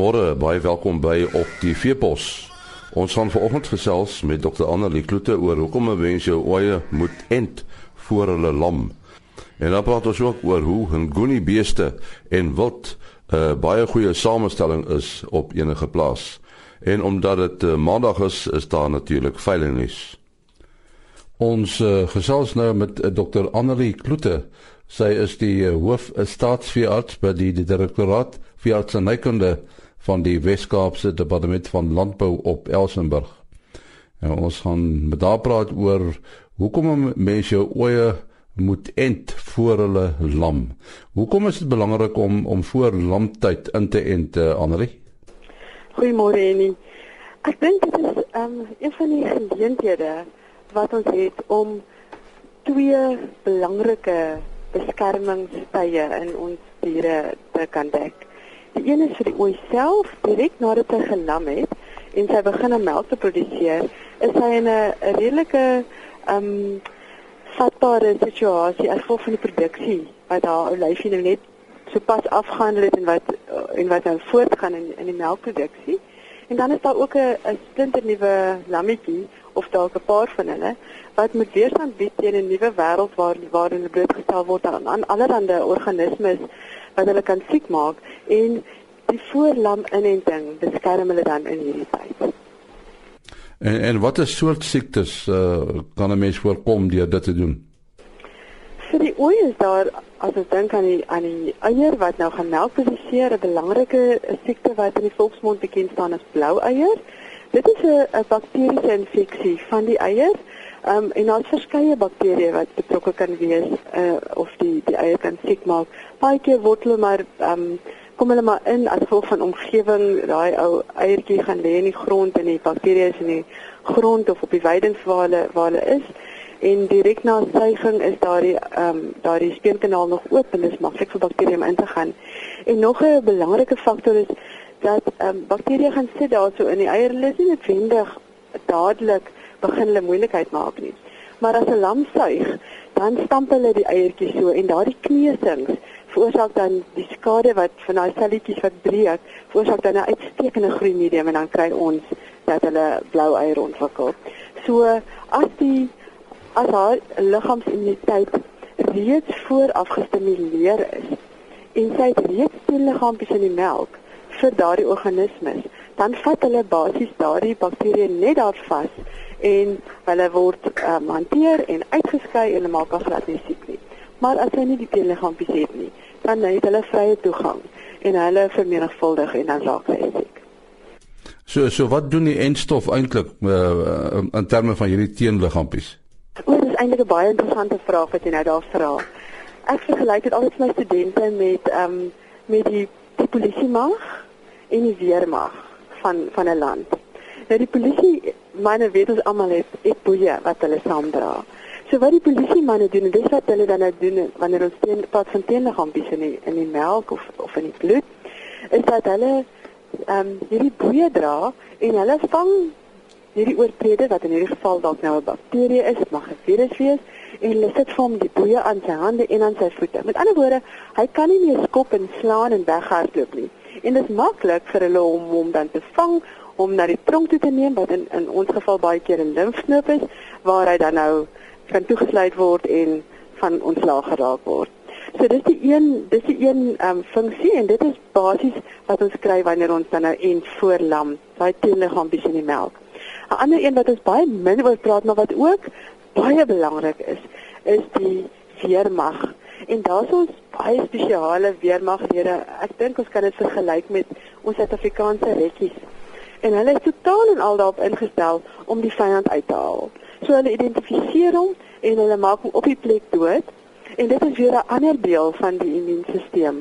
Goeiemôre, baie welkom by op die Veepos. Ons gaan vanoggend gesels met Dr. Annelie Kloete oor hoekom 'n mens jou oeye moet ent voor hulle lam. En dan praat ons ook oor hoe 'n goeie beeste en wild 'n uh, baie goeie samestelling is op enige plaas. En omdat dit uh, maandag is, is daar natuurlik veilingnuus. Ons uh, gesels nou met uh, Dr. Annelie Kloete. Sy is die uh, hoof staatsveearts by die, die direktoraat veeartsenykunde van die Wes-Kaapse Departement van Landbou op Elsenburg. En ons gaan met haar praat oor hoekom mense jou oeye moet ent voor hulle lam. Hoekom is dit belangrik om om voor lamtyd in te ent, uh, Annelie? Goeiemôre Annie. Ek dink dit is um, een van die geleenthede wat ons het om twee belangrike beskermingstye in ons diere te kan dek. Die een is vir die ooi self, direk nadat hy gelam het en sy begin om melk te produseer, is hy in 'n redelike ehm um, vatbare situasie as gevolg van die produksie wat haar lyfie nou net sopas afgehandel het en wat en wat nou voortgaan in in die melkproduksie. En dan is daar ook 'n 'n splinter nuwe lammetjie of dalk 'n paar van hulle wat moet weerstand bied teen 'n nuwe wêreld waar waarin hulle blootgestel word aan, aan allerlei organismes wat hulle kan siek maak en die voorlam inenting beskerm hulle dan in hierdie tyd. En en watter soort siektes uh, kan 'n mens voorkom deur dit te doen? Vir die ooi is daar as ons dink aan die aan die eier wat nou gaan melk produseer, 'n belangrike siekte wat in die volksmond bekend staan as blou eier. Dit is 'n bakteriese infeksie van die eier. Ehm um, en daar's verskeie bakterieë wat betrokke kan wees uh of die die eier kan siek maak. Baie keer word hulle maar ehm um, kom hulle maar in as gevolg van omgewing, daai ou eiertjie gaan lê in die grond en die bakterieë is in die grond of op die weidings waar hulle waar hulle is. En direk na suiging is daardie ehm um, daardie speenkanaal nog oop en dit is maklik vir bakterieë om in te gaan. En nog 'n belangrike faktor is dat ehm um, bakterieë gaan sit daarso in die eier, hulle is nie noodwendig dadelik begin hulle moeilikheid maak nie. Maar as 'n lam suig, dan stamp hulle die eiertjies so en daardie kneusings veroorsaak dan die skade wat van daai selletjies wat breek, veroorsaak dan 'n uitstekende groei medium en dan kry ons dat hulle blou eier ontwikkel. So as die as haar liggaamsimmuniteit reeds vooraf gestimuleer is en sy het reeds teenliggaampies in die melk vir daardie organismes, dan vat hulle basies daardie bakterieë net daar vas en hulle word um, hanteer en uitgeskei en hulle maak al glad nie siek nie. Maar as hy nie die teenliggaampies het nie, dan het hulle vrye toegang en hulle vermenigvuldig en dan raak hulle siek. So so wat doen die enstof eintlik uh, in terme van hierdie teenliggaampies? Dit is eintlik 'n baie interessante vraag wat jy nou daar vra. Ek vergelyk dit altyd met my studente met ehm um, met die, die polisie mag en die weermag van van 'n land. Nou die polisie, myne weet ons almal het ek boeie wat hulle saamdra. So wat die polisie manne doen, dis wat hulle dan nou doen wanneer ons teen pad van teenliggaampies in die in die melk of of in die bloed, is dat hulle ehm um, hierdie boeie dra en hulle vang hierdie oortrede wat in hierdie geval dalk nou 'n bakterie is, mag 'n virus wees en hulle sit vir hom die boeie aan sy hande en aan sy voete. Met ander woorde, hy kan nie meer skop en slaan en weghardloop nie. En dit is maklik vir hulle om hom dan te vang om na die tronk toe te neem wat in in ons geval baie keer 'n limfknoop is waar hy dan nou kan toegesluit word en van ontslaag geraak word. So dis die een dis die een ehm um, funksie en dit is basies wat ons kry wanneer ons dan nou en voorlam, daai teenliggaampies in die melk. 'n Ander een wat ons baie min oor praat maar wat ook baie belangrik is, is die weermag. En daar's ons baie spesiale weermaglede. Ek dink ons kan dit vergelyk met ons Suid-Afrikaanse rekkies. En hulle is totaal en al daarop ingestel om die vyand uit te haal. So hulle identifiseer hom en hulle maak hom op die plek dood. En dit is weer 'n ander deel van die immuunstelsel.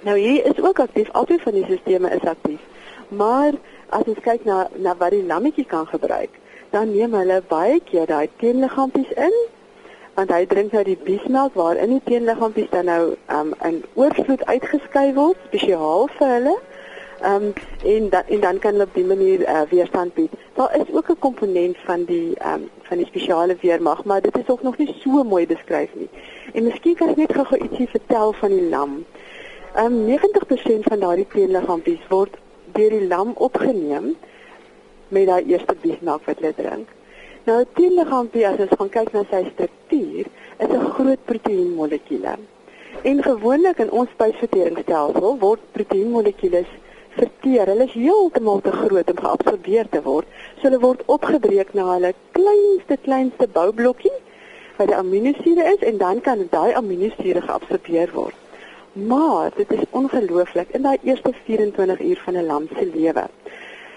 Nou hier is ook aktief, albei van die sisteme is aktief. Maar as ons kyk na na wat die lammetjie kan gebruik, dan neem hulle baie keer daai teenliggaampies in want hy drink nou die biesmelk waarin die teenliggaampies dan nou um, in oorvloed uitgeskei word spesiaal vir hulle. Ehm um, en dan en dan kan hulle op die manier uh, weerstand bied. Daar is ook 'n komponent van die ehm um, van die spesiale weermag, maar dit is ook nog nie so mooi beskryf nie. En miskien kan ek net gou-gou ietsie vertel van die lam. Ehm um, 90% van daardie teenliggaampies word deur die lam opgeneem met daai eerste biesmelk wat hulle drink. Nou teenliggaampie as ons gaan kyk na sy struktuur, is 'n groot proteïenmolekuule. En gewoonlik in ons spysverteringsstelsel word proteïenmolekules verteer. Hulle is heeltemal te groot om geabsorbeer te word. So hulle word opgebreek na hulle kleinste kleinste boublokkie wat die aminosure is en dan kan daai aminosure geabsorbeer word. Maar dit is ongelooflik in daai eerste 24 uur van 'n lam se lewe.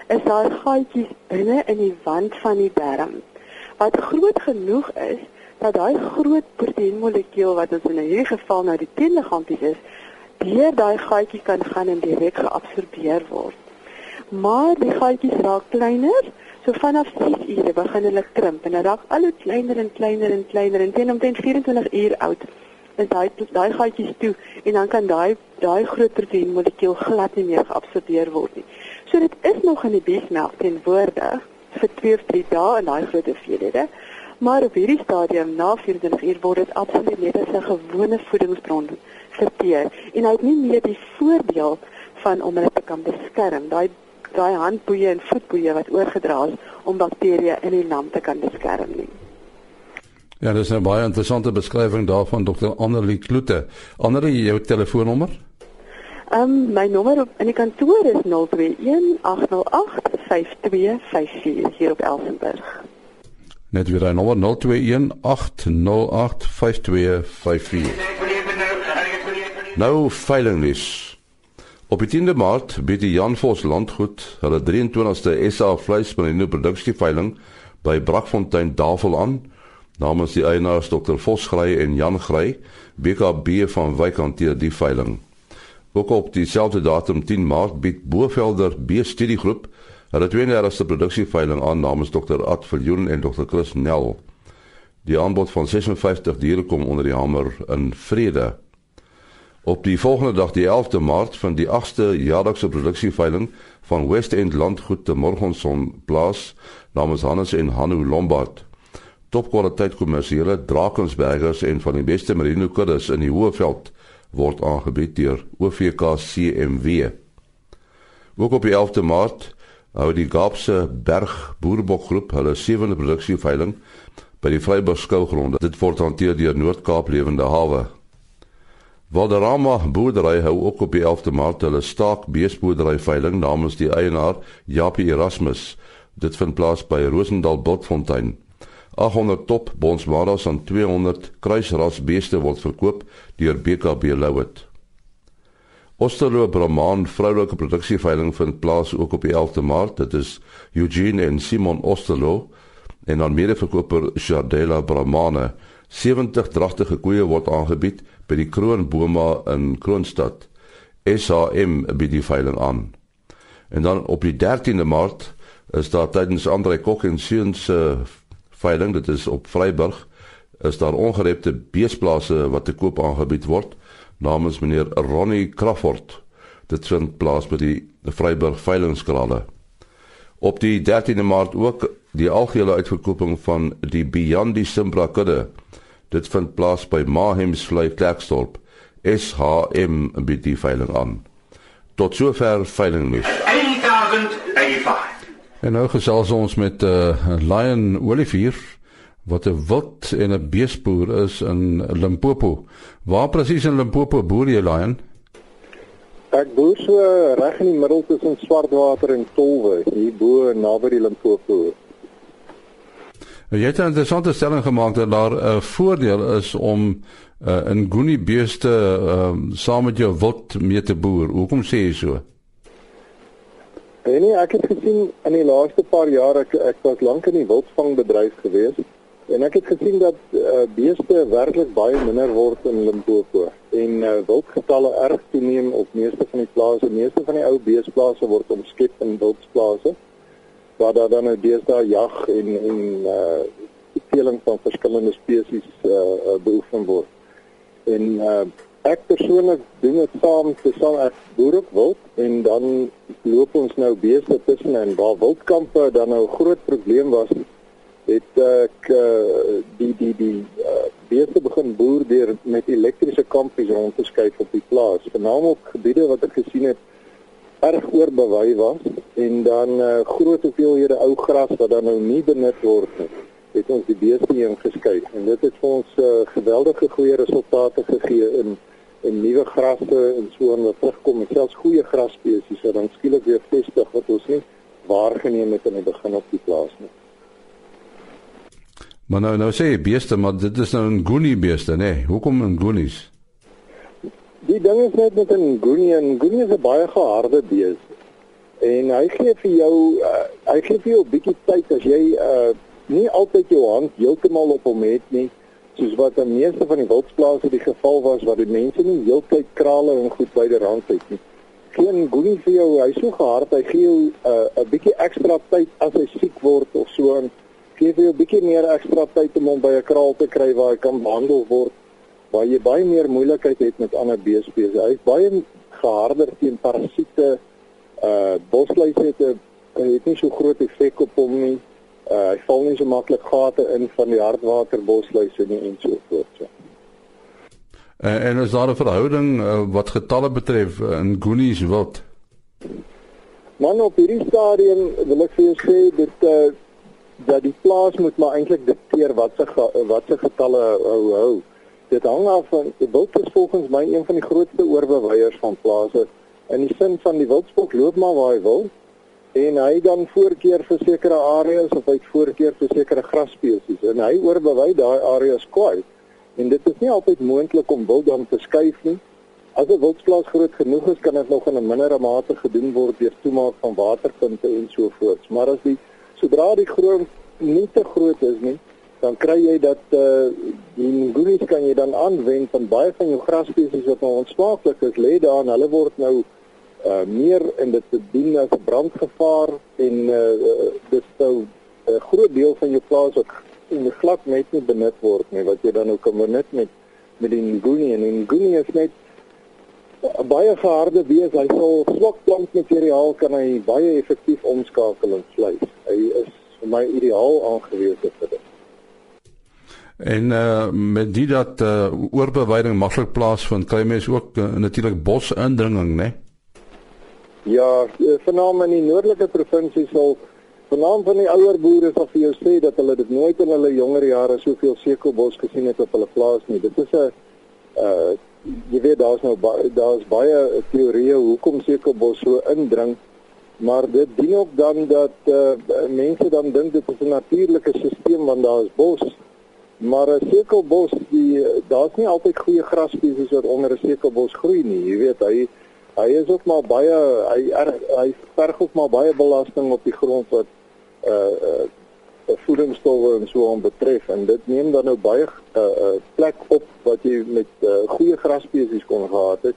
Is daar gaatjies binne in die wand van die darm wat groot genoeg is dat daai groot proteïenmolekuul wat ons in hierdie geval nou die teenliggaampies is, deur daai gaatjie kan gaan en direk geabsorbeer word. Maar die gaatjies raak kleiner, so vanaf 6 ure begin hulle krimp en dit raak al hoe kleiner en kleiner en kleiner en teen omtrent 24 uur oud is daai daai gaatjies toe en dan kan daai daai groot proteïenmolekuul glad nie meer geabsorbeer word nie. So dit is nog in die besmelk teenwoordig vir 2 of 3 dae in daai groot hoeveelhede. Maar op hierdie stadium na 24 uur word dit absoluut net as 'n gewone voedingsbron verteer en hy het nie meer die voordeel van om hulle te kan beskerm. Daai daai handboeie en voetboeie wat oorgedra is om bakterieë in die lam te kan beskerm nie. Ja, dis 'n baie interessante beskrywing daarvan Dr. Annelie Kloete. Annelie, jou telefoonnommer? Ehm um, my nommer op in die kantoor is 021 808 5254 hier op Elsenburg. Net weer hy nommer 0218085254. Nou veilingnuus. Op 10de Maart bied die Jan Vos Landgoed hulle 23ste SA vleismerino produksie veiling by Brakfontein Davel aan namens die eienaars Dr Vos Grey en Jan Grey, BKB van Wyk hanteer die veiling. Ook op dieselfde datum 10 Maart bied Bovelder B Studiegroep Hulle het 32ste produksieveiling aan namens Dr. Ad Viljoen en Dr. Chris Nel. Die aanbod van 56 diere kom onder die hamer in vrede. Op die volgende dag die 11de Maart van die 8ste jaarlikse produksieveiling van West End Landgoed te Morgonson plaas namens Hannes en Hanu Lombard. Topkwaliteit kommersiële Drakensbergers en van die beste merino kuddes in die Hoëveld word aangebied deur OVK CMW. Ook op die 11de Maart hou die Kaapse Berg Boerebokgroep hulle sewende produksieveiling by die Vryburg skougronde. Dit word hanteer deur Noord-Kaap Lewende Hawe. Valderrama Boerdery hou ook op die 11de Maart hulle staak beesboerdery veiling namens die eienaar Japie Erasmus. Dit vind plaas by Rosendal Botfontein. 800 top bonsmaras en 200 kruisras beeste word verkoop deur BKB Louet. Osterlo Brahman vroulike produksieveiling vind plaas ook op die 11de Maart. Dit is Eugene en Simon Osterlo en dan medeverkoper Jardela Brahmane. 70 dragtige koeie word aangebied by die Kroonboma in Kroonstad. SAM bied die veiling aan. En dan op die 13de Maart is daar tydens Andre Kok en Seuns se veiling, dit is op Vryburg, is daar ongerepte beesplase wat te koop aangebied word namens meneer Ronnie Crawford. Dit vind plaas by die Vryburg veilingskrale. Op die 13de Maart ook die algehele uitverkoping van die Beyond die Simbra kudde. Dit vind plaas by Mahems Vlei Klerksdorp. SHM bied die veiling aan. Tot sover veiling nuus. 1085. En nou gesels ons met uh, Lion Olivier wat 'n wild en 'n beesboer is in Limpopo. Waar presies in Limpopo boer jy, Lion? Ek boer so reg in die middel tussen Swartwater en Tolwe, hier bo naby die Limpopo. Jy het 'n interessante stelling gemaak dat daar 'n voordeel is om uh, in Guni beeste uh, saam met jou wild mee te boer. Hoekom sê jy so? Nee, ek het gesien in die laaste paar jare ek, ek was lank in die wildvangbedryf gewees En ek het gesien dat uh, beeste werklik baie minder word in Limpopo en uh, wildgetalle erg toeneem op meeste van die plase. Meeste van die ou beesplase word omskep in wildplase waar daar dan 'n nou deesdae jag en en uh teeling van verskillende spesies uh, beoefen word. En uh ek persoonlik doen dit saam te saam ek boer ook wild en dan loop ons nou beeste tussen en waar wildkampe dan nou groot probleem was het ek uh, die die die uh, beeste begin boer deur met elektriese kampies rond te skuif op die plaas. Veral op gebiede wat ek gesien het erg oorbewy was en dan uh, groot hoeveelhede ou gras wat dan nou nie benut word nie het ons die beeste ingeskei en dit het vir ons uh, geweldige goeie resultate gegee in en nuwe grasse en so en wat terugkom en selfs goeie grasspesies wat dan skielik weer vestig wat ons nie waargeneem het in die begin op die plaas nie. Maar nou nou sê jy beeste, maar dit is nou 'n goonie beeste? Nee. Hoekom 'n goonies? Die ding is net met 'n goonie, 'n goonie is 'n baie geharde beeste. En hy gee vir jou uh, hy gee vir jou 'n bietjie tyd as jy uh, nie altyd jou hand heeltemal op hom het nie soos wat aan meeste van die wildsplase die geval was waar die mense nie heeltyd krale en goed byderhand het nie. Geen goeie vir jou, hy so gehard, hy gee jou 'n uh, 'n bietjie ekstra tyd as hy siek word of so en gee vir jou bietjie meer ekstra tyd om hom by 'n kraal te kry waar hy kan behandel word waar jy baie meer moeilikheid het met ander beespesies. Hy is baie geharder teen parasiete. Uh bosluise het 'n het nie so groot effek op hom nie uh, hy val nie so maklik gate in van die hardwaterbosluise nie en so voort so. Uh, en is daar 'n verhouding uh, wat getalle betref uh, in Goonies wat Man op hierdie stadium wil ek vir jou sê dit uh, dat die plaas moet maar eintlik dikteer wat se wat se getalle hou hou. Dit hang af van die wild is volgens my een van die grootste oorbeweiers van plase. In die sin van die wildspok loop maar waar hy wil. En hy dan voorkeur vir sekere areas of hy voorkeur vir sekere grasspesies. En hy oorbewei daai areas kwai en dit is nie altyd moontlik om wild dan te skuif nie. As 'n wildsplaas groot genoeg is kan dit nog in 'n mindere mate gedoen word deur toemaak van waterpunte en so voort maar as die sodra die grond nie te groot is nie dan kry jy dat uh, die ngunies kan jy dan aanwend van baie van jou grasspesies wat nou onsmaaklik is lê daar en hulle word nou uh meer in dit te dien as brandgevaar en uh dit sou 'n uh, groot deel van jou plaas wat in die glad net nie benut word nie wat jy dan ook kan benut met met die nguni. En die nguni is net baie geharde wees hy sal swak plantmateriaal kan hy baie effektief omskakel in vleis hy is vir my ideaal aangewese vir dit En uh met dit dat uh oorbeweiding maklik plaasvind, kry mense ook uh, natuurlik bosindringing, né? Nee? Ja, eh, vanaand in die noordelike provinsie sal vanaand van die ouer boere sal vir jou sê dat hulle dit nooit in hulle jonger jare soveel sekelbos gesien het op hulle plaas nie. Dit is 'n uh jy weet daar's nou daar's baie teorieë hoekom sekelbos so indring, maar dit dien ook dan dat uh mense dan dink dit is 'n natuurlike stelsel want daar's bos. Maar 'n sekelbos, die daar's nie altyd goeie grasspesies wat onder 'n sekelbos groei nie. Jy weet, hy hy is ook maar baie hy hy verg ook maar baie belasting op die grond wat uh uh voedingsstowwe en so aan betref en dit neem dan nou baie uh, uh plek op wat jy met uh, goeie grasspesies kon gehad het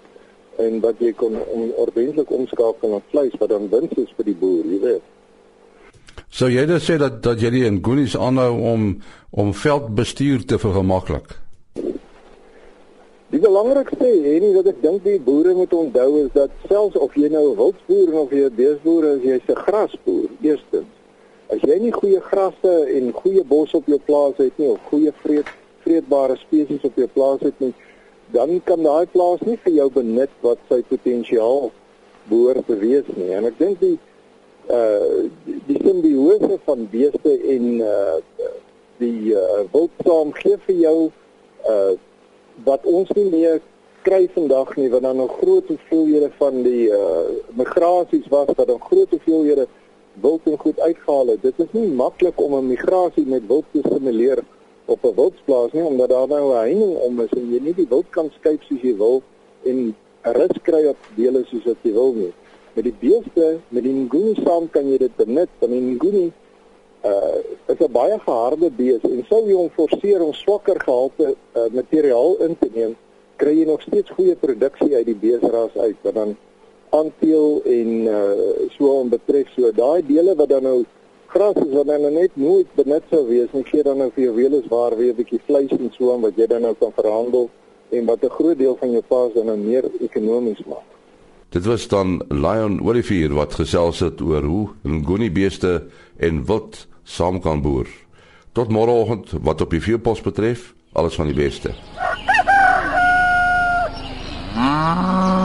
en wat jy kon om, ordentlik omskakel na vleis wat dan wins is vir die boer, jy weet. So jy het gesê dat dat die in Goonies aanhou om om veldbestuur te vergemaklik. Die belangrikste en wat ek dink die boere moet onthou is dat selfs of jy nou 'n wildboer of jy 'n beesboer is, jy's 'n grasboer. Eerstens, as jy nie goeie grasse en goeie bos op jou plaas het nie of goeie vreed vreedbare spesies op jou plaas het nie, dan kan daai plaas nie vir jou benut wat sy potensiaal behoort te wees nie. En ek dink die uh die simbiose van beeste en uh die uh, wildsaam gee vir jou uh wat ons nie meer kry vandag nie want dan nog groot hoeveelhede van die uh migrasies was wat dan groot hoeveelhede wild en goed uitgehaal het. Dit is nie maklik om 'n migrasie met wild te simuleer op 'n wildsplaas nie omdat daar nou 'n heining om is en jy nie die wild kan skuif soos jy wil en rus kry op dele soos wat jy wil nie. Met die beeste, met die nguni saam kan jy dit benut, want die nguni uh is 'n baie geharde bees en sou jy hom forceer om swakker gehalte uh, materiaal in te neem, kry jy nog steeds goeie produksie uit die beesras uit wat dan aanpeel en uh, so onbetref. So daai dele wat dan nou gras is wat dan nou net nooit benut sou wees nie, gee dan nou vir jou weliswaar weer 'n bietjie vleis en so aan wat jy dan nou kan verhandel en wat 'n groot deel van jou paas dan nou meer ekonomies maak. Dit was dan Lion Olivier wat gesels het oor hoe ngoni beeste en wild saam kan boer. Tot môreoggend wat op die veepos betref, alles van die beste. Ah.